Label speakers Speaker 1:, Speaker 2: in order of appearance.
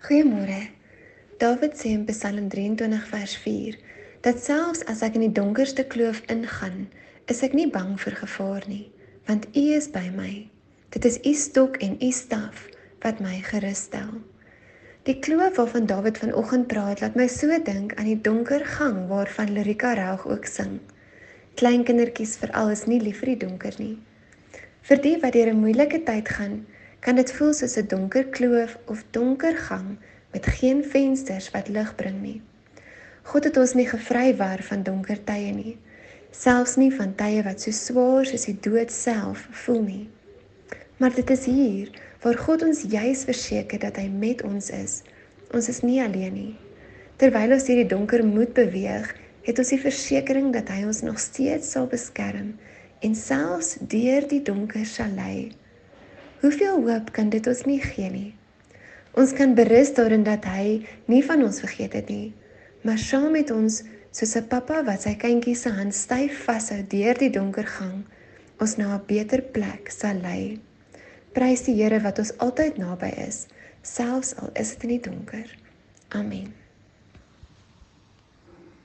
Speaker 1: Goeiemôre. Dawid sê in Psalm 23 vers 4 dat selfs as ek in die donkerste kloof ingaan, is ek nie bang vir gevaar nie, want U is by my. Dit is U stok en U staf wat my gerus stel. Die kloof waarvan Dawid vanoggend praat, laat my so dink aan die donker gang waarvan Lirika Raug ook sing. Klein kindertjies veral is nie lief vir die donker nie. Vir die wat deur 'n moeilike tyd gaan, kan dit voel soos 'n donker kloof of donker gang met geen vensters wat lig bring nie. God het ons nie gevrywer van donker tye nie, selfs nie van tye wat so swaar soos die dood self voel nie. Maar dit is hier waar God ons juis verseker dat hy met ons is. Ons is nie alleen nie. Terwyl ons hierdie donker moet beweeg, het ons die versekering dat hy ons nog steeds sal beskerm en selfs deur die donker sal lei. Hoeveel hoop kan dit ons nie gee nie? Ons kan berus daarin dat hy nie van ons vergeet het nie, maar saam met ons soos 'n pappa wat sy kindjie se hand styf vashou deur die donker gang, ons na 'n beter plek sal lei. Prys die Here wat ons altyd naby is, selfs al is dit in die donker. Amen.